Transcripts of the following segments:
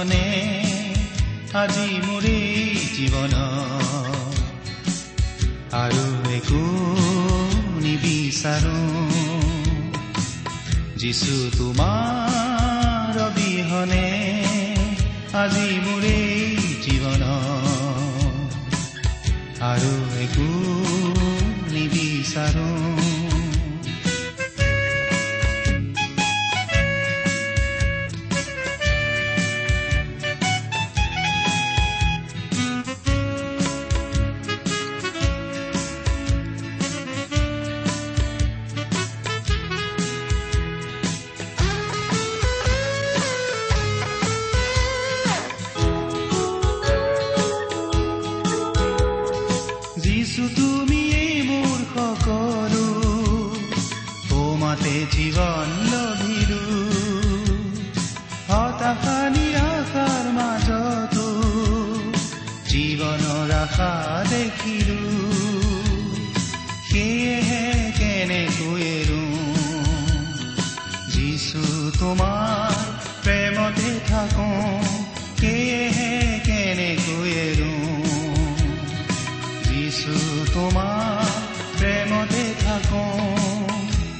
অবিহনে আজি মোৰে জীৱন। আৰু একো নিবিচাৰো। যিছু তোমাৰ অবিহনে আজি মোৰে জীৱন। আৰু একো নিবিচাৰো।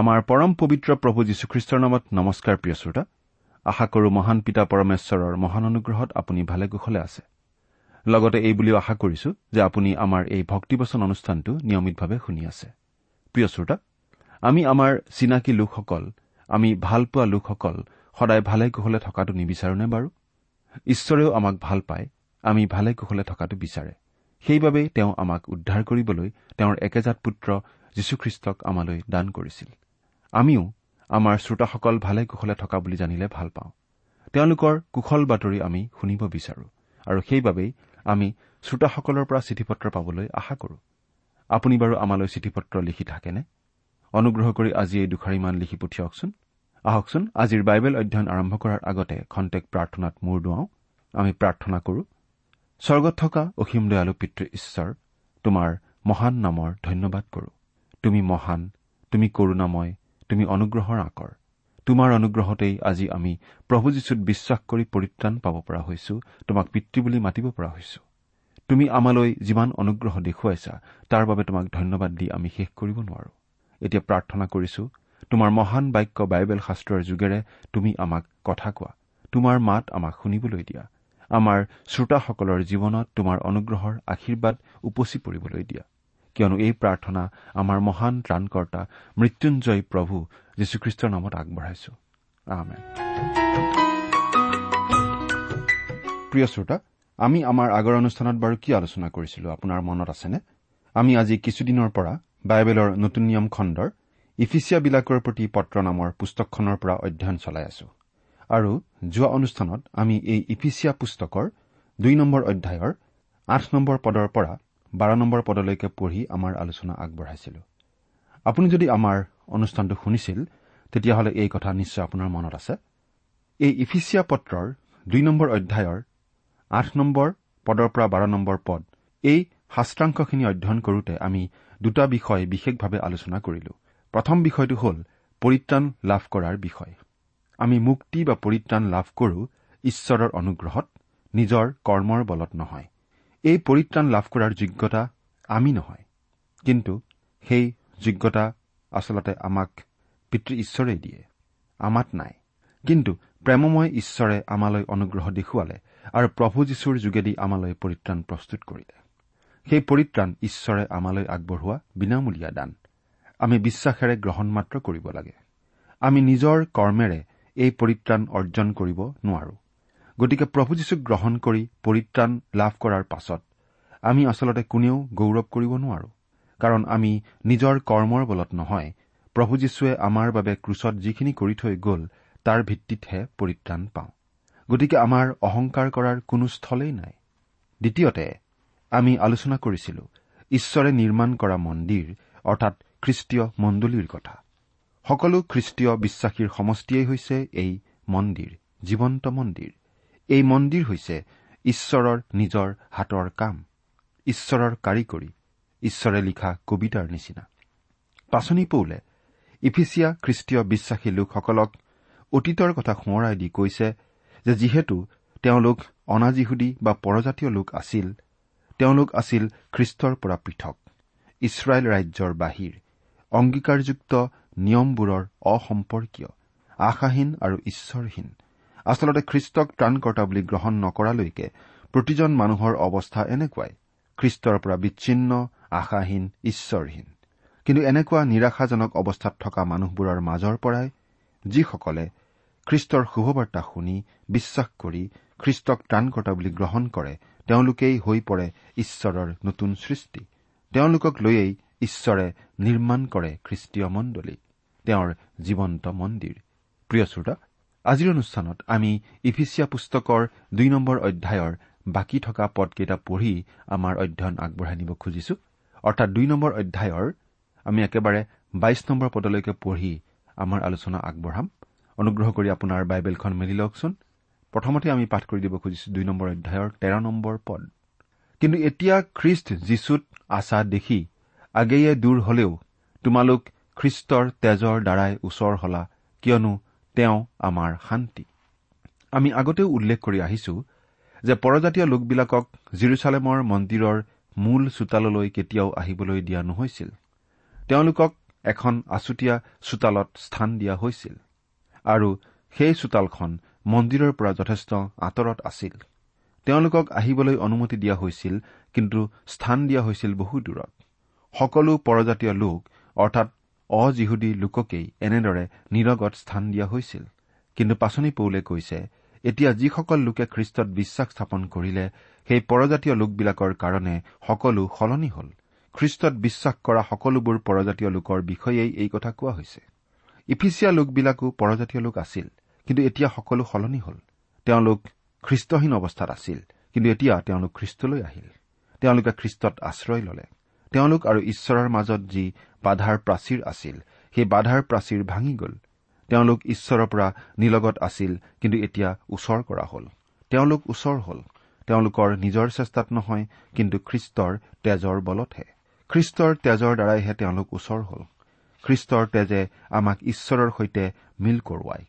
আমাৰ পৰম পবিত্ৰ প্ৰভু যীশুখ্ৰীষ্টৰ নামত নমস্কাৰ প্ৰিয় শ্ৰোতা। আশা কৰো মহান পিতা পৰমেশ্বৰৰ মহান অনুগ্ৰহত আপুনি ভালে কুশলে আছে। লগতে এই বুলিও আশা কৰিছো যে আপুনি আমাৰ এই ভক্তিবচন অনুষ্ঠানটো নিয়মিতভাৱে শুনি আছে। প্ৰিয় শ্ৰোতা আমি আমাৰ চিনাকি লোকসকল আমি ভাল পোৱা লোকসকল সদায় ভালে কুশলে থকাটো নিবিচাৰোনে বাৰু? ঈশ্বৰেও আমাক ভাল পায় আমি ভালে কুশলে থকাটো বিচাৰে। সেইবাবেই তেওঁ আমাক উদ্ধাৰ কৰিবলৈ তেওঁৰ একেজাত পুত্ৰ যীশুখ্ৰীষ্টক আমালৈ দান কৰিছিল। আমিও আমাৰ শ্ৰোতাসকল ভালে কুশলে থকা বুলি জানিলে ভাল পাওঁ। তেওঁলোকৰ কুশল বাতৰি আমি শুনিব বিচাৰো আৰু সেইবাবেই আমি শ্ৰোতাসকলৰ পৰা চিঠি পত্ৰ পাবলৈ আশা কৰো। আপুনি বাৰু আমালৈ চিঠি পত্ৰ লিখি থাকেনে? অনুগ্ৰহ কৰি আজি এই দুখাৰিমান লিখি পঠিয়াওকচোন। আহকচোন আজিৰ বাইবেল অধ্যয়ন আৰম্ভ কৰাৰ আগতে খন্তেক প্ৰাৰ্থনাত মূৰ দুৱাওঁ। আমি প্ৰাৰ্থনা কৰো স্বৰ্গত থকা অসীম দয়ালু পিতৃ ঈশ্বৰ তোমাৰ মহান নামৰ ধন্যবাদ কৰো। তুমি মহান তুমি কৰুণাময় তুমি অনুগ্ৰহৰ আকৰ। তোমাৰ অনুগ্ৰহতেই আজি আমি প্ৰভু যীশুত বিশ্বাস কৰি পৰিত্ৰাণ পাব পৰা হৈছো তোমাক পিতৃ বুলি মাতিব পৰা হৈছো। তুমি আমালৈ যিমান অনুগ্ৰহ দেখুৱাইছা তাৰ বাবে তোমাক ধন্যবাদ দি আমি শেষ কৰিব নোৱাৰো। এতিয়া প্ৰাৰ্থনা কৰিছো তোমাৰ মহান বাক্য বাইবেল শাস্ত্ৰৰ যোগেৰে তুমি আমাক কথা কোৱা তোমাৰ মাত আমাক শুনিবলৈ দিয়া আমাৰ শ্ৰোতাসকলৰ জীৱনত তোমাৰ অনুগ্ৰহৰ আশীৰ্বাদ উপচি পৰিবলৈ দিয়া। কিয়নো এই প্ৰাৰ্থনা আমাৰ মহান ত্ৰাণকৰ্তা মৃত্যুঞ্জয় প্ৰভু যীশুখ্ৰীষ্টৰ নামত আগবঢ়াইছো। প্ৰিয় শ্ৰোতা আমি আমাৰ আগৰ অনুষ্ঠানত বাৰু কি আলোচনা কৰিছিলো আপোনাৰ মনত আছেনে? আমি আজি কিছুদিনৰ পৰা বাইবেলৰ নতুন নিয়ম খণ্ডৰ ইফিচিয়াবিলাকৰ প্ৰতি পত্ৰ নামৰ পুস্তকখনৰ পৰা অধ্যয়ন চলাই আছো। আৰু যোৱা অনুষ্ঠানত আমি এই ইফিচিয়া পুস্তকৰ দুই নম্বৰ অধ্যায়ৰ আঠ নম্বৰ পদৰ পৰা বাৰ নম্বৰ পদলৈকে পঢ়ি আমাৰ আলোচনা আগবঢ়াইছিলো। আপুনি যদি আমাৰ অনুষ্ঠানটো শুনিছিল তেতিয়াহ'লে এই কথা নিশ্চয় আপোনাৰ মনত আছে। এই ইফিচিয়া পত্ৰৰ দুই নম্বৰ অধ্যায়ৰ আঠ নম্বৰ পদৰ পৰা বাৰ নম্বৰ পদ এই শাস্ত্ৰাংশখিনি অধ্যয়ন কৰোতে আমি দুটা বিষয় বিশেষভাৱে আলোচনা কৰিলো। প্ৰথম বিষয়টো হ'ল পৰিত্ৰাণ লাভ কৰাৰ বিষয়। আমি মুক্তি বা পৰিত্ৰাণ লাভ কৰো ঈশ্বৰৰ অনুগ্ৰহত নিজৰ কৰ্মৰ বলত নহয়। এই পৰিত্ৰাণ লাভ কৰাৰ যোগ্যতা আমি নহয়। কিন্তু সেই যোগ্যতা আচলতে আমাক পিতৃ ঈশ্বৰেই দিয়ে আমাত নাই। কিন্তু প্ৰেমময় ঈশ্বৰে আমালৈ অনুগ্ৰহ দেখুৱালে আৰু প্ৰভু যীশুৰ যোগেদি আমালৈ পৰিত্ৰাণ প্ৰস্তুত কৰিলে। সেই পৰিত্ৰাণ ঈশ্বৰে আমালৈ আগবঢ়োৱা বিনামূলীয়া দান। আমি বিশ্বাসেৰে গ্ৰহণ মাত্ৰ কৰিব লাগে। আমি নিজৰ কৰ্মেৰে এই পৰিত্ৰাণ অৰ্জন কৰিব নোৱাৰো। গতিকে প্ৰভু যীশুক গ্ৰহণ কৰি পৰিত্ৰাণ লাভ কৰাৰ পাছত আমি আচলতে কোনেও গৌৰৱ কৰিব নোৱাৰো। কাৰণ আমি নিজৰ কৰ্মৰ বলত নহয় প্ৰভু যীশুৱে আমাৰ বাবে ক্ৰুচত যিখিনি কৰি থৈ গ'ল তাৰ ভিত্তিতহে পৰিত্ৰাণ পাওঁ। গতিকে আমাৰ অহংকাৰ কৰাৰ কোনো স্থলেই নাই। দ্বিতীয়তে আমি আলোচনা কৰিছিলো ঈশ্বৰে নিৰ্মাণ কৰা মন্দিৰ অৰ্থাৎ খ্ৰীষ্টীয় মণ্ডলীৰ কথা। সকলো খ্ৰীষ্টীয় বিশ্বাসীৰ সমষ্টিয়েই হৈছে এই মন্দিৰ জীৱন্ত মন্দিৰ। এই মন্দিৰ হৈছে ঈশ্বৰৰ নিজৰ হাতৰ কাম ঈশ্বৰৰ কাৰিকৰী ঈশ্বৰে লিখা কবিতাৰ নিচিনা। পাচনি পৌলে ইফিচিয়া খ্ৰীষ্টীয় বিশ্বাসী লোকসকলক অতীতৰ কথা সোঁৱৰাই দি কৈছে যে যিহেতু তেওঁলোক অনাজিহুদী বা পৰজাতীয় লোক আছিল তেওঁলোক আছিল খ্ৰীষ্টৰ পৰা পৃথক ইছৰাইল ৰাজ্যৰ বাহিৰ অংগীকাৰযুক্ত নিয়মবোৰৰ অসম্পৰ্কীয় আশাহীন আৰু ঈশ্বৰহীন। আচলতে খ্ৰীষ্টক ত্ৰাণকৰ্তা বুলি গ্ৰহণ নকৰালৈকে প্ৰতিজন মানুহৰ অৱস্থা এনেকুৱাই। খ্ৰীষ্টৰ পৰা বিচ্ছিন্ন আশাহীন ঈশ্বৰহীন। কিন্তু এনেকুৱা নিৰাশাজনক অৱস্থাত থকা মানুহবোৰৰ মাজৰ পৰাই যিসকলে খ্ৰীষ্টৰ শুভবাৰ্তা শুনি বিশ্বাস কৰি খ্ৰীষ্টক ত্ৰাণকৰ্তা বুলি গ্ৰহণ কৰে তেওঁলোকেই হৈ পৰে ঈশ্বৰৰ নতুন সৃষ্টি। তেওঁলোকক লৈয়েই ঈশ্বৰে নিৰ্মাণ কৰে খ্ৰীষ্টীয় মণ্ডলী তেওঁৰ জীৱন্ত মন্দিৰ। প্ৰিয় শ্ৰোতা আজিৰ অনুষ্ঠানত আমি ইফিচিয়া পুস্তকৰ দুই নম্বৰ অধ্যায়ৰ বাকী থকা পদকেইটা পঢ়ি আমাৰ অধ্যয়ন আগবঢ়াই নিব খুজিছো। অৰ্থাৎ দুই নম্বৰ অধ্যায়ৰ আমি একেবাৰে বাইশ নম্বৰ পদলৈকে পঢ়ি আমাৰ আলোচনা আগবঢ়াম। অনুগ্ৰহ কৰি আপোনাৰ বাইবেলখন মেলি লওকচোন। প্ৰথমতে আমি পাঠ কৰি দিব খুজিছো দুই নম্বৰ অধ্যায়ৰ তেৰ নম্বৰ পদ। কিন্তু এতিয়া খ্ৰীষ্ট যীশুত আশা দেখি আগেয়ে দূৰ হলেও তোমালোক খ্ৰীষ্টৰ তেজৰ দ্বাৰাই ওচৰ হলা কিয়নো তেওঁ আমাৰ শান্তি। আমি আগতেও উল্লেখ কৰি আহিছো যে পৰজাতীয় লোকবিলাকক জিৰচালেমৰ মন্দিৰৰ মূল চোতাললৈ কেতিয়াও আহিবলৈ দিয়া নহৈছিল। তেওঁলোকক এখন আছুতীয়া চোতালত স্থান দিয়া হৈছিল আৰু সেই চোতালখন মন্দিৰৰ পৰা যথেষ্ট আঁতৰত আছিল। তেওঁলোকক আহিবলৈ অনুমতি দিয়া হৈছিল কিন্তু স্থান দিয়া হৈছিল বহু দূৰত। সকলো পৰজাতীয় লোক অৰ্থাৎ অজিহুদী লোককেই এনেদৰে নিৰগত স্থান দিয়া হৈছিল। কিন্তু পাচনি পৌলে কৈছে এতিয়া যিসকল লোকে খ্ৰীষ্টত বিশ্বাস স্থাপন কৰিলে সেই পৰজাতীয় লোকবিলাকৰ কাৰণে সকলো সলনি হল। খ্ৰীষ্টত বিশ্বাস কৰা সকলোবোৰ পৰজাতীয় লোকৰ বিষয়েই এই কথা কোৱা হৈছে। ইফিচিয়া লোকবিলাকো পৰজাতীয় লোক আছিল কিন্তু এতিয়া সকলো সলনি হল। তেওঁলোক খ্ৰীষ্টহীন অৱস্থাত আছিল কিন্তু এতিয়া তেওঁলোক খ্ৰীষ্টলৈ আহিল। তেওঁলোকে খ্ৰীষ্টত আশ্ৰয় ললে। তেওঁলোক আৰু ঈশ্বৰৰ মাজত যি বাধাৰ প্ৰাচীৰ আছিল। সেই বাধাৰ প্ৰাচীৰ ভাঙি গ'ল। তেওঁলোক ঈশ্বৰৰ পৰা নিলগত আছিল কিন্তু এতিয়া ওচৰ কৰা হ'ল। তেওঁলোক ওচৰ হ'ল। তেওঁলোকৰ নিজৰ চেষ্টাত নহয় কিন্তু খ্ৰীষ্টৰ তেজৰ বলতহে। খ্ৰীষ্টৰ তেজৰ দ্বাৰাইহে তেওঁলোক ওচৰ হ'ল। খ্ৰীষ্টৰ তেজে আমাক ঈশ্বৰৰ সৈতে মিল কৰোৱাই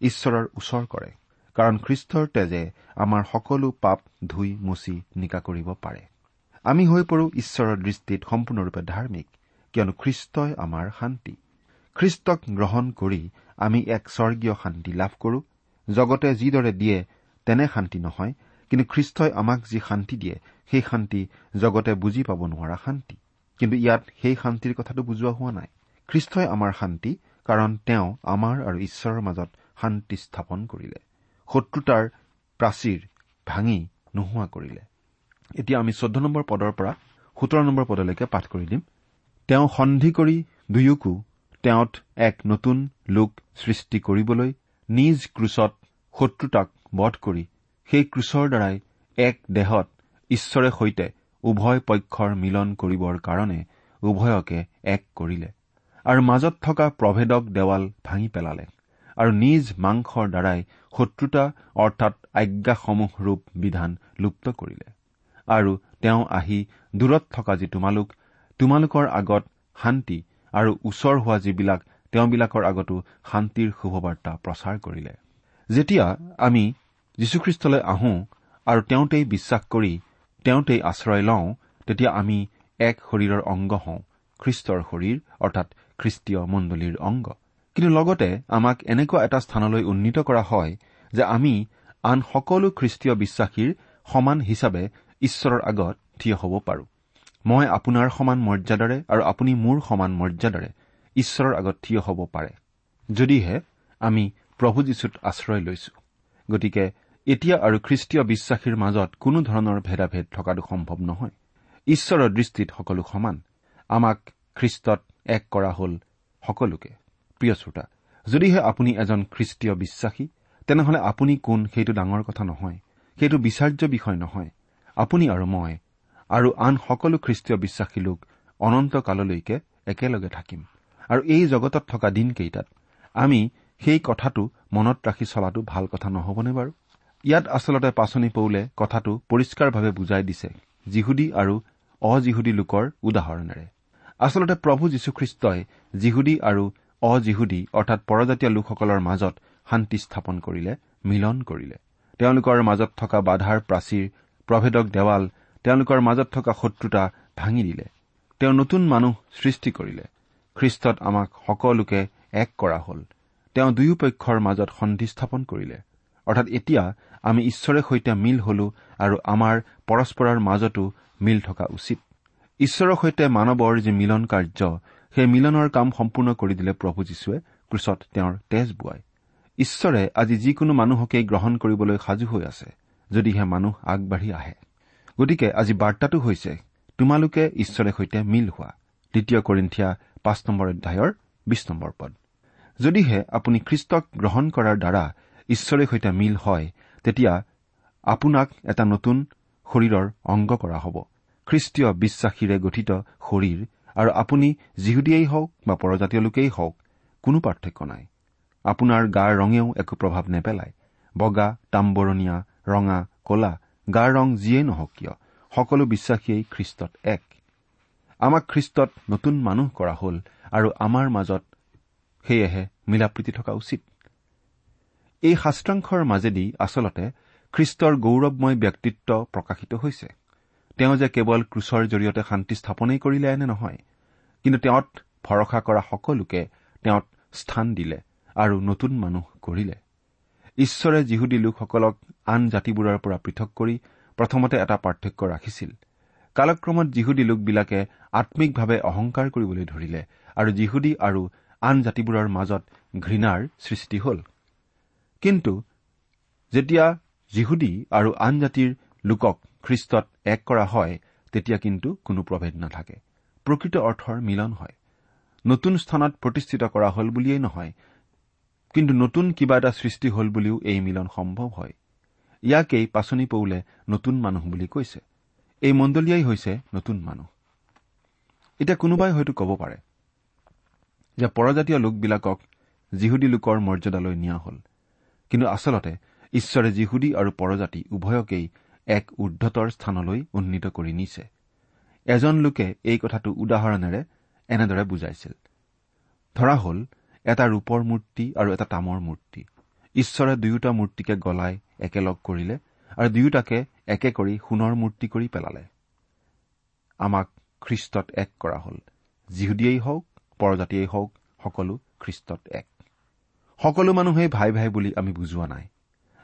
ঈশ্বৰৰ ওচৰ কৰে। কাৰণ খ্ৰীষ্টৰ তেজে আমাৰ সকলো পাপ ধুই মুচি নিকা কৰিব পাৰে। আমি হৈ পৰো ঈশ্বৰৰ দৃষ্টিত সম্পূৰ্ণৰূপে ধাৰ্মিক। কিয়নো খ্ৰীষ্টই আমাৰ শান্তি। খ্ৰীষ্টক গ্ৰহণ কৰি আমি এক স্বৰ্গীয় শান্তি লাভ কৰো। জগতে যিদৰে দিয়ে তেনে শান্তি নহয় কিন্তু খ্ৰীষ্টই আমাক যি শান্তি দিয়ে সেই শান্তি জগতে বুজি পাব নোৱাৰা শান্তি। কিন্তু ইয়াত সেই শান্তিৰ কথাটো বুজোৱা হোৱা নাই। খ্ৰীষ্টই আমাৰ শান্তি কাৰণ তেওঁ আমাৰ আৰু ঈশ্বৰৰ মাজত শান্তি স্থাপন কৰিলে। শত্ৰুতাৰ প্ৰাচীৰ ভাঙি নোহোৱা কৰিলে। এতিয়া আমি চৈধ্য নম্বৰ পদৰ পৰা সোতৰ নম্বৰ পদলৈকে পাঠ কৰি দিম। তেওঁ সন্ধি কৰি দুয়োকো তেওঁত এক নতুন লোক সৃষ্টি কৰিবলৈ নিজ ক্ৰুচত শত্ৰুতাক বধ কৰি সেই ক্ৰুচৰ দ্বাৰাই এক দেহত ঈশ্বৰে সৈতে উভয় পক্ষৰ মিলন কৰিবৰ কাৰণে উভয়কে এক কৰিলে আৰু মাজত থকা প্ৰভেদক দেৱাল ভাঙি পেলালে আৰু নিজ মাংসৰ দ্বাৰাই শত্ৰুতা অৰ্থাৎ আজ্ঞাসমূহ ৰূপ বিধান লুপ্ত কৰিলে আৰু তেওঁ আহি দূৰত থকা যি তোমালোক তোমালোকৰ আগত শান্তি আৰু ওচৰ হোৱা যিবিলাক তেওঁবিলাকৰ আগতো শান্তিৰ শুভবাৰ্তা প্ৰচাৰ কৰিলে। যেতিয়া আমি যীশুখ্ৰীষ্টলৈ আহোঁ আৰু তেওঁতেই বিশ্বাস কৰি তেওঁতেই আশ্ৰয় লওঁ তেতিয়া আমি এক শৰীৰৰ অংগ হওঁ খ্ৰীষ্টৰ শৰীৰ অৰ্থাৎ খ্ৰীষ্টীয় মণ্ডলীৰ অংগ। কিন্তু লগতে আমাক এনেকুৱা এটা স্থানলৈ উন্নীত কৰা হয় যে আমি আন সকলো খ্ৰীষ্টীয় বিশ্বাসীৰ সমান হিচাপে ঈশ্বৰৰ আগত থিয় হ'ব পাৰো। মই আপোনাৰ সমান মৰ্যাদাৰে আৰু আপুনি মোৰ সমান মৰ্যাদাৰে ঈশ্বৰৰ আগত থিয় হ'ব পাৰে। যদিহে আমি প্ৰভু যীশুত আশ্ৰয় লৈছো। গতিকে এতিয়া আৰু খ্ৰীষ্টীয় বিশ্বাসীৰ মাজত কোনো ধৰণৰ ভেদাভেদ থকাটো সম্ভৱ নহয়। ঈশ্বৰৰ দৃষ্টিত সকলো সমান। আমাক খ্ৰীষ্টত এক কৰা হ'ল সকলোকে। প্ৰিয় শ্ৰোতা যদিহে আপুনি এজন খ্ৰীষ্টীয় বিশ্বাসী তেনেহলে আপুনি কোন সেইটো ডাঙৰ কথা নহয়। সেইটো বিচাৰ্য বিষয় নহয়। আপুনি আৰু মই আৰু আন সকলো খ্ৰীষ্টীয় বিশ্বাসী লোক অনন্ত কাললৈকে একেলগে থাকিম। আৰু এই জগতত থকা দিনকেইটাত আমি সেই কথাটো মনত ৰাখি চলাটো ভাল কথা নহবনে বাৰু? ইয়াত আচলতে পাচনি পৌলে কথাটো পৰিষ্কাৰভাৱে বুজাই দিছে যিহুদী আৰু অজিহুদী লোকৰ উদাহৰণেৰে। আচলতে প্ৰভু যীশুখ্ৰীষ্টই যিহুদী আৰু অজিহুদী অৰ্থাৎ পৰজাতীয় লোকসকলৰ মাজত শান্তি স্থাপন কৰিলে মিলন কৰিলে। তেওঁলোকৰ মাজত থকা বাধাৰ প্ৰাচীৰ প্ৰভেদক দেৱাল তেওঁলোকৰ মাজত থকা শত্ৰুতা ভাঙি দিলে। তেওঁ নতুন মানুহ সৃষ্টি কৰিলে। খ্ৰীষ্টত আমাক সকলোকে এক কৰা হ'ল। তেওঁ দুয়োপক্ষৰ মাজত সন্ধি স্থাপন কৰিলে। অৰ্থাৎ এতিয়া আমি ঈশ্বৰে সৈতে মিল হলো আৰু আমাৰ পৰস্পৰৰ মাজতো মিল থকা উচিত। ঈশ্বৰৰ সৈতে মানৱৰ যি মিলন কাৰ্য সেই মিলনৰ কাম সম্পূৰ্ণ কৰি দিলে প্ৰভু যীশুৱে ক্ৰুচত তেওঁৰ তেজ বোৱাই। ঈশ্বৰে আজি যিকোনো মানুহকেই গ্ৰহণ কৰিবলৈ সাজু হৈ আছে যদিহে মানুহ আগবাঢ়ি আহে। গতিকে আজি বাৰ্তাটো হৈছে তোমালোকে ঈশ্বৰে সৈতে মিল হোৱা। দ্বিতীয় কৰিন্ঠিয়া পাঁচ নম্বৰ অধ্যায়ৰ বিশ নম্বৰ পদ। যদিহে আপুনি খ্ৰীষ্টক গ্ৰহণ কৰাৰ দ্বাৰা ঈশ্বৰে সৈতে মিল হয় তেতিয়া আপোনাক এটা নতুন শৰীৰৰ অংগ কৰা হ'ব। খ্ৰীষ্টীয় বিশ্বাসীৰে গঠিত শৰীৰ আৰু আপুনি যিহুদীয়েই হওক বা পৰজাতীয় লোকেই হওক কোনো পাৰ্থক্য নাই। আপোনাৰ গাৰ ৰঙেও একো প্ৰভাৱ নেপেলায়। বগা তাম্বৰণীয়া ৰঙা কলা গাৰ ৰং যিয়েই নহওক কিয় সকলো বিশ্বাসীয়েই খ্ৰীষ্টত এক। আমাক খ্ৰীষ্টত নতুন মানুহ কৰা হ'ল আৰু আমাৰ মাজত সেয়েহে মিলাপ্ৰীতি থকা উচিত। এই শাস্ত্ৰাংশৰ মাজেদি আচলতে খ্ৰীষ্টৰ গৌৰৱময় ব্যক্তিত্ব প্ৰকাশিত হৈছে। তেওঁ যে কেৱল ক্ৰুচৰ জৰিয়তে শান্তি স্থাপনেই কৰিলে এনে নহয় কিন্তু তেওঁত ভৰসা কৰা সকলোকে তেওঁত স্থান দিলে আৰু নতুন মানুহ কৰিলে ঈশ্বৰে যিহুদী লোকসকলক আন জাতিবোৰৰ পৰা পৃথক কৰি প্ৰথমতে এটা পাৰ্থক্য ৰাখিছিল। কালক্ৰমত যিহুদী লোকবিলাকে আম্মিকভাৱে অহংকাৰ কৰিবলৈ ধৰিলে আৰু যিহুদী আৰু আন জাতিবোৰৰ মাজত ঘৃণাৰ সৃষ্টি হ'ল। কিন্তু যেতিয়া যিহুদী আৰু আন জাতিৰ লোকক খ্ৰীষ্টত এক কৰা হয় তেতিয়া কিন্তু কোনো প্ৰভেদ নাথাকে। প্ৰকৃত অৰ্থৰ মিলন হয়। নতুন স্থানত প্ৰতিষ্ঠিত কৰা হল বুলিয়েই নহয় কিন্তু নতুন কিবা এটা সৃষ্টি হল বুলিও এই মিলন সম্ভৱ হয়। ইয়াকেই পাচনি পৌলে নতুন মানুহ বুলি কৈছে। এই মণ্ডলীয়াই হৈছে নতুন মানুহ। এতিয়া কোনোবাই হয়তো ক'ব পাৰে যে পৰজাতীয় লোকবিলাকক যিহুদী লোকৰ মৰ্যাদালৈ নিয়া হ'ল। কিন্তু আচলতে ঈশ্বৰে যিহুদী আৰু পৰজাতি উভয়কেই এক ঊৰ্ধতৰ স্থানলৈ উন্নীত কৰি নিছে। এজন লোকে এই কথাটো উদাহৰণেৰে এনেদৰে বুজাইছিল। ধৰা হ'ল এটা ৰূপৰ মূৰ্তি আৰু এটা তামৰ মূৰ্তি। ঈশ্বৰে দুয়োটা মূৰ্তিকে গলাই একেলগ কৰিলে আৰু দুয়োটাকে একে কৰি সোণৰ মূৰ্তি কৰি পেলালে। আমাক খ্ৰীষ্টত এক কৰা হ'ল। যিহুদীয়েই হওক পৰজাতিয়েই হওক সকলো খ্ৰীষ্টত এক। সকলো মানুহেই ভাই ভাই বুলি আমি বুজোৱা নাই।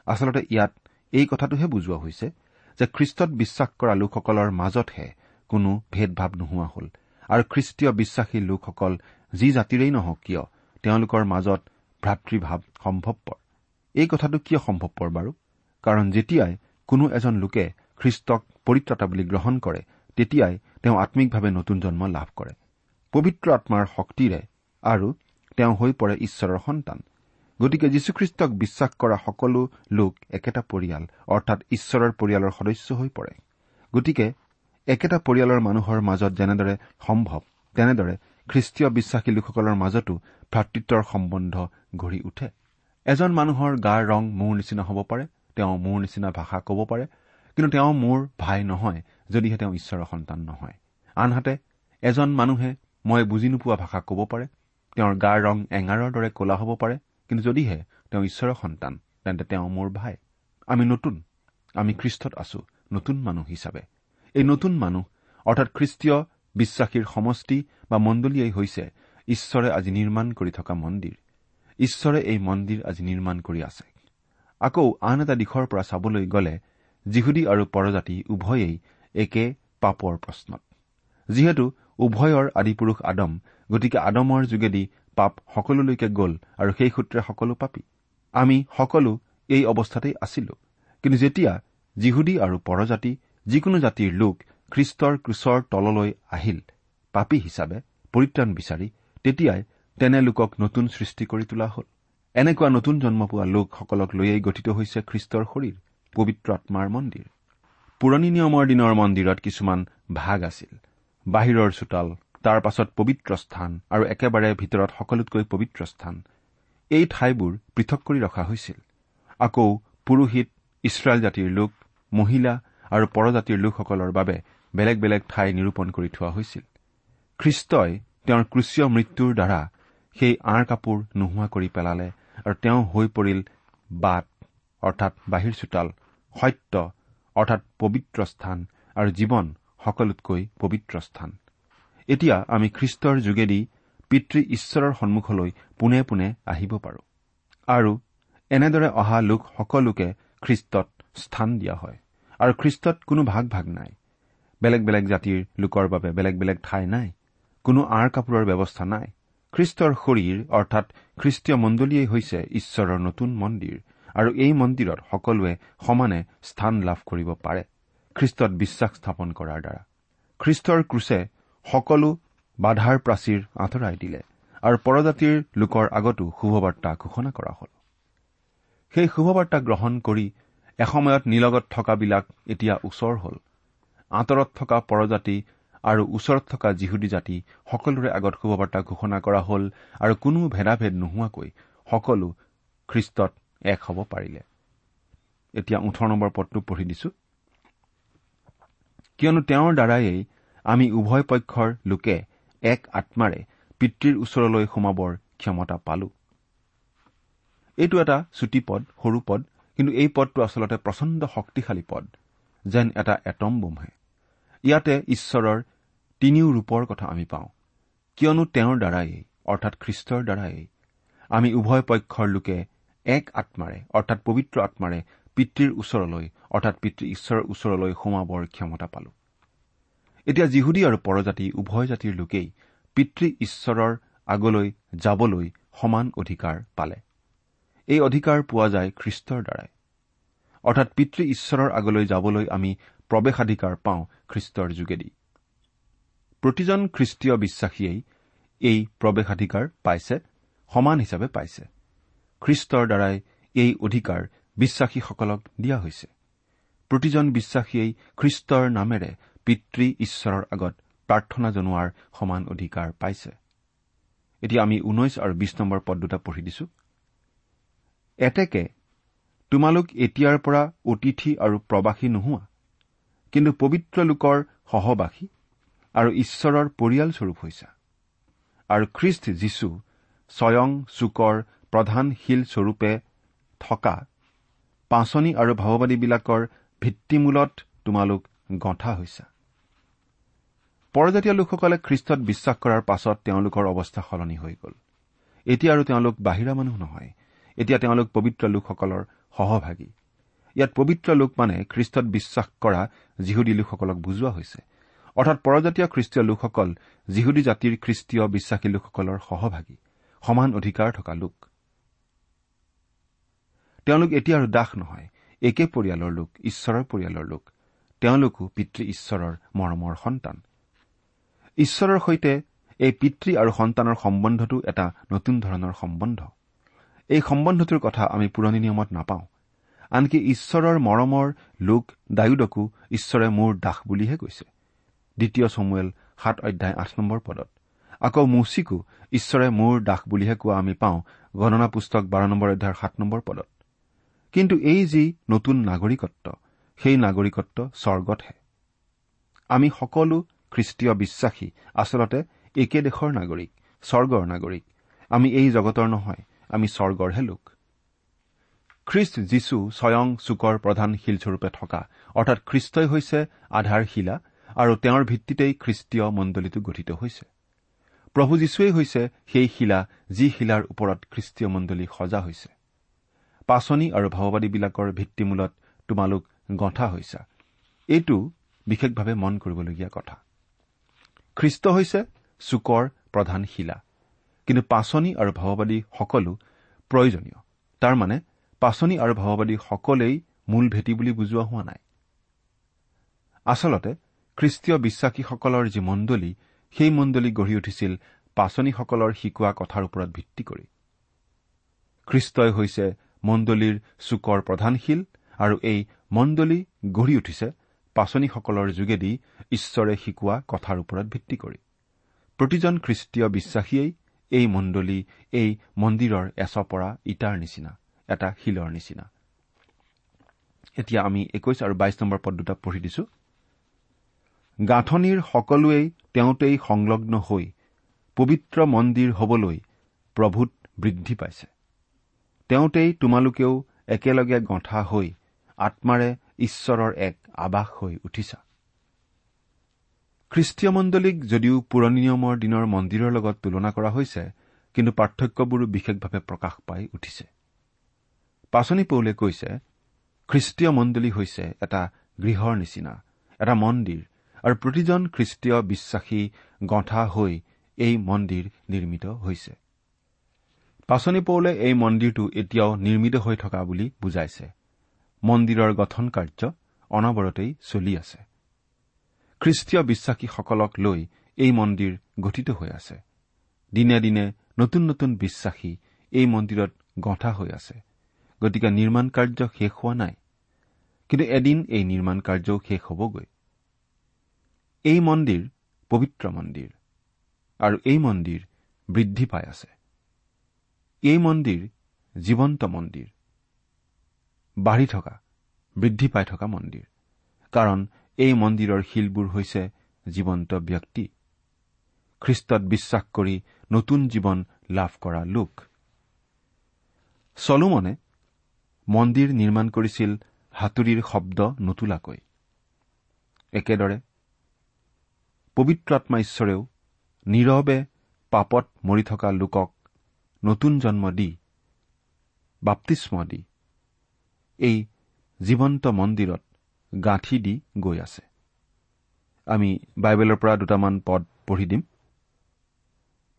আচলতে ইয়াত এই কথাটোহে বুজোৱা হৈছে যে খ্ৰীষ্টত বিশ্বাস কৰা লোকসকলৰ মাজতহে কোনো ভেদভাৱ নোহোৱা হ'ল। আৰু খ্ৰীষ্টীয় বিশ্বাসী লোকসকল যি জাতিৰেই নহওক কিয় তেওঁলোকৰ মাজত ভাতৃভাৱ সম্ভৱপৰ। এই কথাটো কিয় সম্ভৱপৰ বাৰু? কাৰণ যেতিয়াই কোনো এজন লোকে খ্ৰীষ্টক পৰিত্ৰতা বুলি গ্ৰহণ কৰে তেতিয়াই তেওঁ আম্মিকভাৱে নতুন জন্ম লাভ কৰে। পবিত্ৰ আত্মাৰ শক্তিৰে আৰু তেওঁ হৈ পৰে ঈশ্বৰৰ সন্তান। গতিকে যীশুখ্ৰীষ্টক বিশ্বাস কৰা সকলো লোক একেটা পৰিয়াল অৰ্থাৎ ঈশ্বৰৰ পৰিয়ালৰ সদস্য হৈ পৰে। গতিকে একেটা পৰিয়ালৰ মানুহৰ মাজত যেনেদৰে সম্ভৱ তেনেদৰে খ্ৰীষ্টীয় বিশ্বাসী লোকসকলৰ মাজতো ভাতৃত্বৰ সম্বন্ধ গঢ়ি উঠে। এজন মানুহৰ গাৰ ৰং মোৰ নিচিনা হ'ব পাৰে তেওঁ মোৰ নিচিনা ভাষা ক'ব পাৰে কিন্তু তেওঁ মোৰ ভাই নহয় যদিহে তেওঁ ঈশ্বৰৰ সন্তান নহয়। আনহাতে এজন মানুহে মই বুজি নোপোৱা ভাষা ক'ব পাৰে তেওঁৰ গাৰ ৰং এঙাৰৰ দৰে কলা হ'ব পাৰে কিন্তু যদিহে তেওঁ ঈশ্বৰৰ সন্তান তেন্তে তেওঁ মোৰ ভাই। আমি নতুন আমি খ্ৰীষ্টত আছো নতুন মানুহ হিচাপে। এই নতুন মানুহ অৰ্থাৎ খ্ৰীষ্টীয় বিশ্বাসীৰ সমষ্টি বা মণ্ডলীয়েই হৈছে ঈশ্বৰে আজি নিৰ্মাণ কৰি থকা মন্দিৰ। ঈশ্বৰে এই মন্দিৰ আজি নিৰ্মাণ কৰি আছে। আকৌ আন এটা দিশৰ পৰা চাবলৈ গ'লে যিহুদী আৰু পৰজাতি উভয়েই একে পাপৰ প্ৰশ্নত। যিহেতু উভয়ৰ আদিপুৰুষ আদম গতিকে আদমৰ যোগেদি পাপ সকলোলৈকে গ'ল আৰু সেই সূত্ৰে সকলো পাপী। আমি সকলো এই অৱস্থাতেই আছিলো। কিন্তু যেতিয়া যিহুদী আৰু পৰজাতি যিকোনো জাতিৰ লোক খ্ৰীষ্টৰ ক্ৰুচৰ তললৈ আহিল পাপী হিচাপে পৰিত্ৰাণ বিচাৰি তেতিয়াই তেনে লোকক নতুন সৃষ্টি কৰি তোলা হ'ল। এনেকুৱা নতুন জন্ম পোৱা লোকসকলক লৈয়েই গঠিত হৈছে খ্ৰীষ্টৰ শৰীৰ পবিত্ৰ আত্মাৰ মন্দিৰ। পুৰণি নিয়মৰ দিনৰ মন্দিৰত কিছুমান ভাগ আছিল। বাহিৰৰ চোতাল তাৰ পাছত পবিত্ৰ স্থান আৰু একেবাৰে ভিতৰত সকলোতকৈ পবিত্ৰ স্থান। এই ঠাইবোৰ পৃথক কৰি ৰখা হৈছিল। আকৌ পুৰোহিত ইছৰাইল জাতিৰ লোক মহিলা আৰু পৰজাতিৰ লোকসকলৰ বাবে বেলেগ বেলেগ ঠাই নিৰূপণ কৰি থোৱা হৈছিল। খ্ৰীষ্টই তেওঁৰ ক্ৰুচীয় মৃত্যুৰ দ্বাৰা সেই আঁৰ কাপোৰ নোহোৱা কৰি পেলালে আৰু তেওঁ হৈ পৰিল বাট অৰ্থাৎ বাহিৰ চোতাল সত্য অৰ্থাৎ পবিত্ৰ স্থান আৰু জীৱন সকলোতকৈ পবিত্ৰ স্থান। এতিয়া আমি খ্ৰীষ্টৰ যোগেদি পিতৃ ঈশ্বৰৰ সন্মুখলৈ পোনে পোনে আহিব পাৰো। আৰু এনেদৰে অহা লোক সকলোকে খ্ৰীষ্টত স্থান দিয়া হয়। আৰু খ্ৰীষ্টত কোনো ভাগ ভাগ নাই। বেলেগ বেলেগ জাতিৰ লোকৰ বাবে বেলেগ বেলেগ ঠাই নাই। কোনো আঁৰ কাপোৰৰ ব্যৱস্থা নাই। খ্ৰীষ্টৰ শৰীৰ অৰ্থাৎ খ্ৰীষ্টীয় মণ্ডলীয়েই হৈছে ঈশ্বৰৰ নতুন মন্দিৰ আৰু এই মন্দিৰত সকলোৱে সমানে স্থান লাভ কৰিব পাৰে খ্ৰীষ্টত বিশ্বাস স্থাপন কৰাৰ দ্বাৰা। খ্ৰীষ্টৰ ক্ৰুচে সকলো বাধাৰ প্ৰাচীৰ আঁতৰাই দিলে আৰু পৰজাতিৰ লোকৰ আগতো শুভবাৰ্তা ঘোষণা কৰা হল। সেই শুভবাৰ্তা গ্ৰহণ কৰি এসময়ত নিলগত থকাবিলাক এতিয়া ওচৰ হল। আঁতৰত থকা পৰজাতি আৰু ওচৰত থকা যিহুদী জাতি সকলোৰে আগত শুভবাৰ্তা ঘোষণা কৰা হল আৰু কোনো ভেদাভেদ নোহোৱাকৈ সকলো খ্ৰীষ্টত এক হ'ব পাৰিলে। এতিয়া ওঠৰ নম্বৰ পদটো পঢ়ি দিছো। কিয়নো তেওঁৰ দ্বাৰায়েই আমি উভয় পক্ষৰ লোকে এক আত্মাৰে পিতৃৰ ওচৰলৈ সোমাবৰ ক্ষমতা পালো। এইটো এটা চুটি পদ সৰু পদ কিন্তু এই পদটো আচলতে প্ৰচণ্ড শক্তিশালী পদ যেন এটা এটম বোমহে। ইয়াতে ঈশ্বৰৰ তিনিও ৰূপৰ কথা আমি পাওঁ। কিয়নো তেওঁৰ দ্বাৰাই অৰ্থাৎ খ্ৰীষ্টৰ দ্বাৰাই আমি উভয় পক্ষৰ লোকে এক আত্মাৰে অৰ্থাৎ পবিত্ৰ আত্মাৰে পিতৃৰ ওচৰলৈ অৰ্থাৎ পিতৃ ঈশ্বৰৰ ওচৰলৈ সোমাবৰ ক্ষমতা পালো। এতিয়া যিহুদী আৰু পৰজাতি উভয় জাতিৰ লোকেই পিতৃ ঈশ্বৰৰ আগলৈ যাবলৈ সমান অধিকাৰ পালে। এই অধিকাৰ পোৱা যায় খ্ৰীষ্টৰ দ্বাৰাই। অৰ্থাৎ পিতৃ ঈশ্বৰৰ আগলৈ যাবলৈ আমি প্ৰৱেশাধিকাৰ পাওঁ খ্ৰীষ্টৰ যোগেদি। প্ৰতিজন খ্ৰীষ্টীয় বিশ্বাসীয়েই এই প্ৰৱেশাধিকাৰ পাইছে সমান হিচাপে পাইছে। খ্ৰীষ্টৰ দ্বাৰাই এই অধিকাৰ বিশ্বাসীসকলক দিয়া হৈছে। প্ৰতিজন বিশ্বাসীয়েই খ্ৰীষ্টৰ নামেৰে পিতৃ ঈশ্বৰৰ আগত প্ৰাৰ্থনা জনোৱাৰ সমান অধিকাৰ পাইছে। এতিয়া আমি ঊনৈশ আৰু বিশ নম্বৰ পদ দুটা পঢ়ি দিছো। এতেকে তোমালোক এতিয়াৰ পৰা অতিথি আৰু প্ৰবাসী নোহোৱা কিন্তু পবিত্ৰ লোকৰ সহবাসী আৰু ঈশ্বৰৰ পৰিয়ালস্বৰূপ হৈছা। আৰু খ্ৰীষ্ট যীশু স্বয়ং চুকৰ প্ৰধান শিল স্বৰূপে থকা পাচনি আৰু ভাৱবাদীবিলাকৰ ভিত্তিমূলত তোমালোক গঁঠা হৈছা। পৰজাতীয় লোকসকলে খ্ৰীষ্টত বিশ্বাস কৰাৰ পাছত তেওঁলোকৰ অৱস্থা সলনি হৈ গ'ল। এতিয়া আৰু তেওঁলোক বাহিৰা মানুহ নহয়। এতিয়া তেওঁলোক পবিত্ৰ লোকসকলৰ সহভাগী। ইয়াত পবিত্ৰ লোক মানে খ্ৰীষ্টত বিশ্বাস কৰা যিহুদী লোকসকলক বুজোৱা হৈছে। অৰ্থাৎ পৰজাতীয় খ্ৰীষ্টীয় লোকসকল যিহুদী জাতিৰ খ্ৰীষ্টীয় বিশ্বাসী লোকসকলৰ সহভাগী সমান অধিকাৰ থকা লোক। তেওঁলোক এতিয়া আৰু দাস নহয় একে পৰিয়ালৰ লোক ঈশ্বৰৰ পৰিয়ালৰ লোক। তেওঁলোকো পিতৃ ঈশ্বৰৰ মৰমৰ সন্তান। ঈশ্বৰৰ সৈতে এই পিতৃ আৰু সন্তানৰ সম্বন্ধটো এটা নতুন ধৰণৰ সম্বন্ধ। এই সম্বন্ধটোৰ কথা আমি পুৰণি নিয়মত নাপাওঁ। আনকি ঈশ্বৰৰ মৰমৰ লোক ডায়ুদকো ঈশ্বৰে মোৰ দাস বুলিহে কৈছে। দ্বিতীয় চমুৱেল সাত অধ্যায় আঠ নম্বৰ পদত। আকৌ মুচিকো ঈশ্বৰে মোৰ দাস বুলিহে কোৱা আমি পাওঁ গণনা পুস্তক বাৰ নম্বৰ অধ্যায়ৰ সাত নম্বৰ পদত। কিন্তু এই যি নতুন নাগৰিকত্ব সেই নাগৰিকত্ব স্বৰ্গতহে। আমি সকলো খ্ৰীষ্টীয় বিশ্বাসী আচলতে একে দেশৰ নাগৰিক স্বৰ্গৰ নাগৰিক। আমি এই জগতৰ নহয় আমি স্বৰ্গৰহে লোক। খ্ৰীষ্ট যীশু স্বয়ং চুকৰ প্ৰধান শিলস্বৰূপে থকা অৰ্থাৎ খ্ৰীষ্টই হৈছে আধাৰ শিলা আৰু তেওঁৰ ভিত্তিতেই খ্ৰীষ্টীয় মণ্ডলীটো গঠিত হৈছে। প্ৰভু যীশুৱেই হৈছে সেই শিলা যি শিলাৰ ওপৰত খ্ৰীষ্টীয় মণ্ডলী সজা হৈছে। পাচনি আৰু ভাওবাদীবিলাকৰ ভিত্তিমূলত তোমালোক গঁঠা হৈছা। এইটো বিশেষভাৱে মন কৰিবলগীয়া কথা। খ্ৰীষ্ট হৈছে চুকৰ প্ৰধান শিলা। কিন্তু পাচনি আৰু ভাওবাদী সকলো প্ৰয়োজনীয়। তাৰমানে পাচনি আৰু ভাওবাদী সকলেই মূল ভেটি বুলি বুজোৱা হোৱা নাই। আচলতে খ্ৰীষ্টীয় বিশ্বাসীসকলৰ যি মণ্ডলী সেই মণ্ডলী গঢ়ি উঠিছিল পাচনীসকলৰ শিকোৱা কথাৰ ওপৰত ভিত্তি কৰি। খ্ৰীষ্টই হৈছে মণ্ডলীৰ চুকৰ প্ৰধানশীল আৰু এই মণ্ডলী গঢ়ি উঠিছে পাচনীসকলৰ যোগেদি ঈশ্বৰে শিকোৱা কথাৰ ওপৰত ভিত্তি কৰি। প্ৰতিজন খ্ৰীষ্টীয় বিশ্বাসীয়েই এই মণ্ডলী এই মন্দিৰৰ এচপৰা ইটাৰ নিচিনা এটা শিলৰ নিচিনা। এতিয়া আমি একৈশ আৰু বাইশ নম্বৰ পদ দুটা পঢ়ি দিছো। গাঁথনিৰ সকলোৱেই তেওঁতেই সংলগ্ন হৈ পবিত্ৰ মন্দিৰ হবলৈ প্ৰভূত বৃদ্ধি পাইছে। তেওঁতেই তোমালোকেও একেলগে গঁঠা হৈ আত্মাৰে ঈশ্বৰৰ এক আবাস হৈ উঠিছা। খ্ৰীষ্টীয় মণ্ডলীক যদিও পুৰণি নিয়মৰ দিনৰ মন্দিৰৰ লগত তুলনা কৰা হৈছে কিন্তু পাৰ্থক্যবোৰো বিশেষভাৱে প্ৰকাশ পাই উঠিছে। পাচনি পৌলে কৈছে খ্ৰীষ্টীয় মণ্ডলী হৈছে এটা গৃহৰ নিচিনা এটা মন্দিৰ আৰু প্ৰতিজন খ্ৰীষ্টীয় বিশ্বাসী গঁঠা হৈ এই মন্দিৰ নিৰ্মিত হৈছে। পাচনি পৌলে এই মন্দিৰটো এতিয়াও নিৰ্মিত হৈ থকা বুলি বুজাইছে। মন্দিৰৰ গঠন কাৰ্য অনবৰতেই চলি আছে। খ্ৰীষ্টীয় বিশ্বাসীসকলক লৈ এই মন্দিৰ গঠিত হৈ আছে। দিনে দিনে নতুন নতুন বিশ্বাসী এই মন্দিৰত গঁঠা হৈ আছে। গতিকে নিৰ্মাণ কাৰ্য শেষ হোৱা নাই। কিন্তু এদিন এই নিৰ্মাণ কাৰ্যও শেষ হ'বগৈ। এই মন্দিৰ পবিত্ৰ মন্দিৰ আৰু এই মন্দিৰ বৃদ্ধি পাই আছে। এই মন্দিৰ জীৱন্ত মন্দিৰ বাঢ়ি থকা বৃদ্ধি পাই থকা মন্দিৰ কাৰণ এই মন্দিৰৰ শিলবোৰ হৈছে জীৱন্ত ব্যক্তি। খ্ৰীষ্টত বিশ্বাস কৰি নতুন জীৱন লাভ কৰা লোক। চলোমনে মন্দিৰ নিৰ্মাণ কৰিছিল হাতুৰীৰ শব্দ নুতোলাকৈ। একেদৰে পবিত্ৰ আত্মা ঈশ্বৰেও নীৰৱে পাপত মৰি থকা লোকক নতুন জন্ম দি বাপ্তিস্ম দি এই জীৱন্ত মন্দিৰত গাঁঠি দি গৈ আছে। আমি বাইবেলৰ পৰা দুটামান পদ পঢ়ি দিম।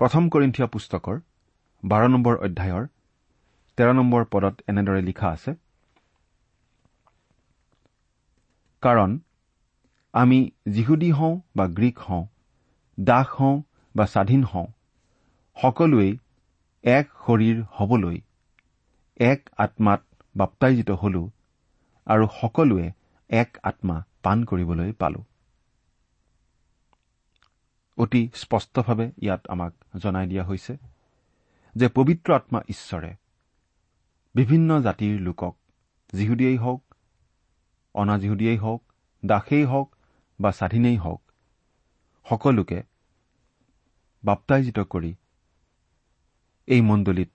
প্ৰথম কৰিন্ঠিয়া পুস্তকৰ বাৰ নম্বৰ অধ্যায়ৰ তেৰ নম্বৰ পদত এনেদৰে লিখা আছে কাৰণ আমি যিহুদী হওঁ বা গ্ৰীক হওঁ দাস হওঁ বা স্বাধীন হওঁ সকলোৱেই এক শৰীৰ হবলৈ এক আত্মাত বাপ্তাইজিত হলো আৰু সকলোৱে এক আত্মা পাণ কৰিবলৈ পালো। অতি স্পষ্টভাৱে ইয়াত আমাক জনাই দিয়া হৈছে যে পবিত্ৰ আত্মা ঈশ্বৰে বিভিন্ন জাতিৰ লোকক যিহুদীয়েই হওক অনাজিহুদীয়েই হওক দাসেই হওক বা স্বাধীনেই হওক সকলোকে বাপ্তাইজিত কৰি এই মণ্ডলীত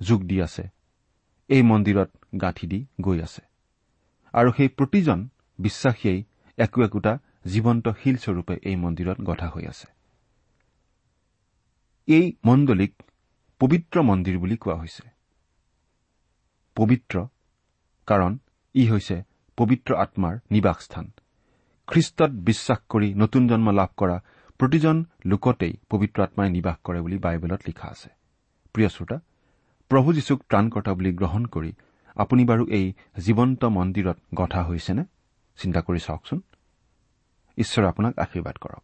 যোগ দি আছে এই মন্দিৰত গাঁঠি দি গৈ আছে। আৰু সেই প্ৰতিজন বিশ্বাসীয়েই একো একোটা জীৱন্ত শিলস্বৰূপে এই মন্দিৰত গঠা হৈ আছে। এই মণ্ডলীক পবিত্ৰ মন্দিৰ বুলি কোৱা হৈছে। পবিত্ৰ কাৰণ ই হৈছে পবিত্ৰ আত্মাৰ নিবাসস্থান। খ্ৰীষ্টত বিশ্বাস কৰি নতুন জন্ম লাভ কৰা প্ৰতিজন লোকতেই পবিত্ৰ আত্মাই নিবাস কৰে বুলি বাইবেলত লিখা আছে। প্ৰিয় শ্ৰোতা প্ৰভু যীশুক ত্ৰাণকৰ্তা বুলি গ্ৰহণ কৰি আপুনি বাৰু এই জীৱন্ত মন্দিৰত গঠা হৈছেনে? চিন্তা কৰি চাওকচোন। ঈশ্বৰে আপোনাক আশীৰ্বাদ কৰক।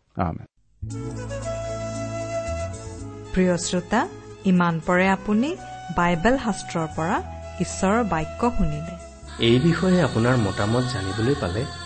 প্ৰিয় শ্ৰোতা ইমান পৰে আপুনি বাইবেল শাস্ত্ৰৰ পৰা ঈশ্বৰৰ বাক্য শুনিলে। এই বিষয়ে আপোনাৰ মতামত জানিবলৈ পালে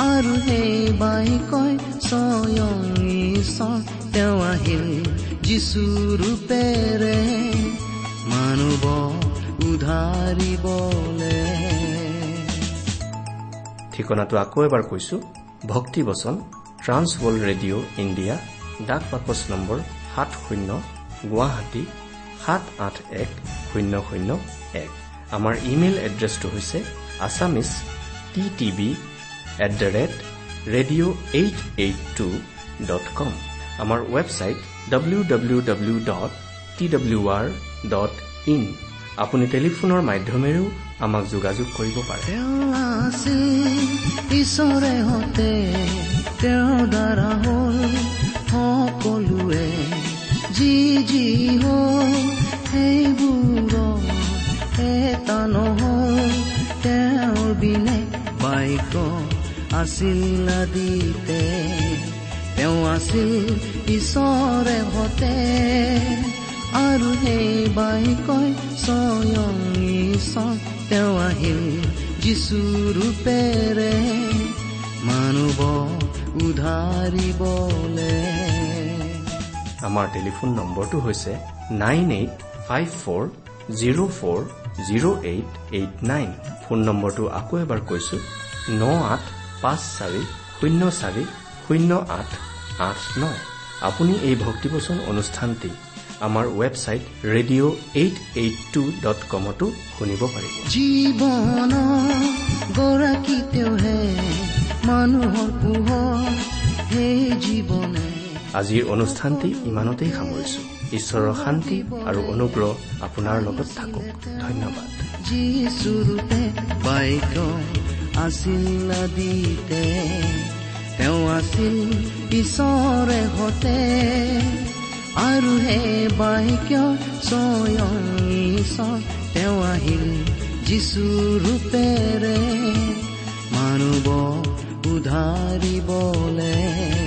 আৰু সেই বাইকই স্বয়ং ঈশ্বৰ তেওঁ আহিল যিচু ৰূপেৰে মানুহ উধাৰিবলে ঠিকনাটো আকৌ এবাৰ কৈছো ভক্তিবচন ট্ৰান্স ৱৰ্ল্ড ৰেডিঅ' ইণ্ডিয়া ডাক বাকচ নম্বৰ সাত শূন্য গুৱাহাটী সাত আঠ এক শূন্য শূন্য এক। আমাৰ ইমেইল এড্ৰেছটো হৈছে Assamese T TV at the rate radio' eight eight two dot com আমাৰ website W W W dot T W R dot in আপুনি টেলিফোনৰ মাধ্যমেৰেও আমাক যোগাযোগ কৰিব পাৰে তেওঁ দ্বাৰা হ'ল সকলোৱে যি যি হ'ল সেইবোৰৰ এটা নহ'ল তেওঁৰ বিনে বাইক আছিল আদিতে তেওঁ আছিল ঈশ্বৰে হতে আৰু সেই বাইকৈ স্বয়ং ঈশ্বৰ তেওঁ আহিল যিচু ৰূপেৰে। মানুহ উধাৰিবলে। আমাৰ টেলিফোন নম্বৰটো হৈছে nine eight five four zero' four zero' eight eight nine. Phone নম্বৰটো আকৌ এবাৰ কৈছো ন আঠ পাঁচ চাৰি শূন্য চাৰি শূন্য আঠ আঠ ন। আপুনি এই ভক্তিবচন অনুষ্ঠানটি আমাৰ website radio' eight eight two dot কমতো শুনিব পাৰিব। জীৱন গৰাকী তেওঁহে মানুহৰ পোহৰ সেই জীৱনে। আজিৰ অনুষ্ঠানটি ইমানতেই সামৰিছো। ঈশ্বৰৰ শান্তি আৰু অনুগ্ৰহ আপোনাৰ লগত থাকক। ধন্যবাদ। আছিল আদিতে তেওঁ আছিল ঈশ্বৰে হতে। আৰু হে বাইক স্বয়ং তেওঁ আহিল যিচুৰূপেৰে মানুহ উধাৰিবলে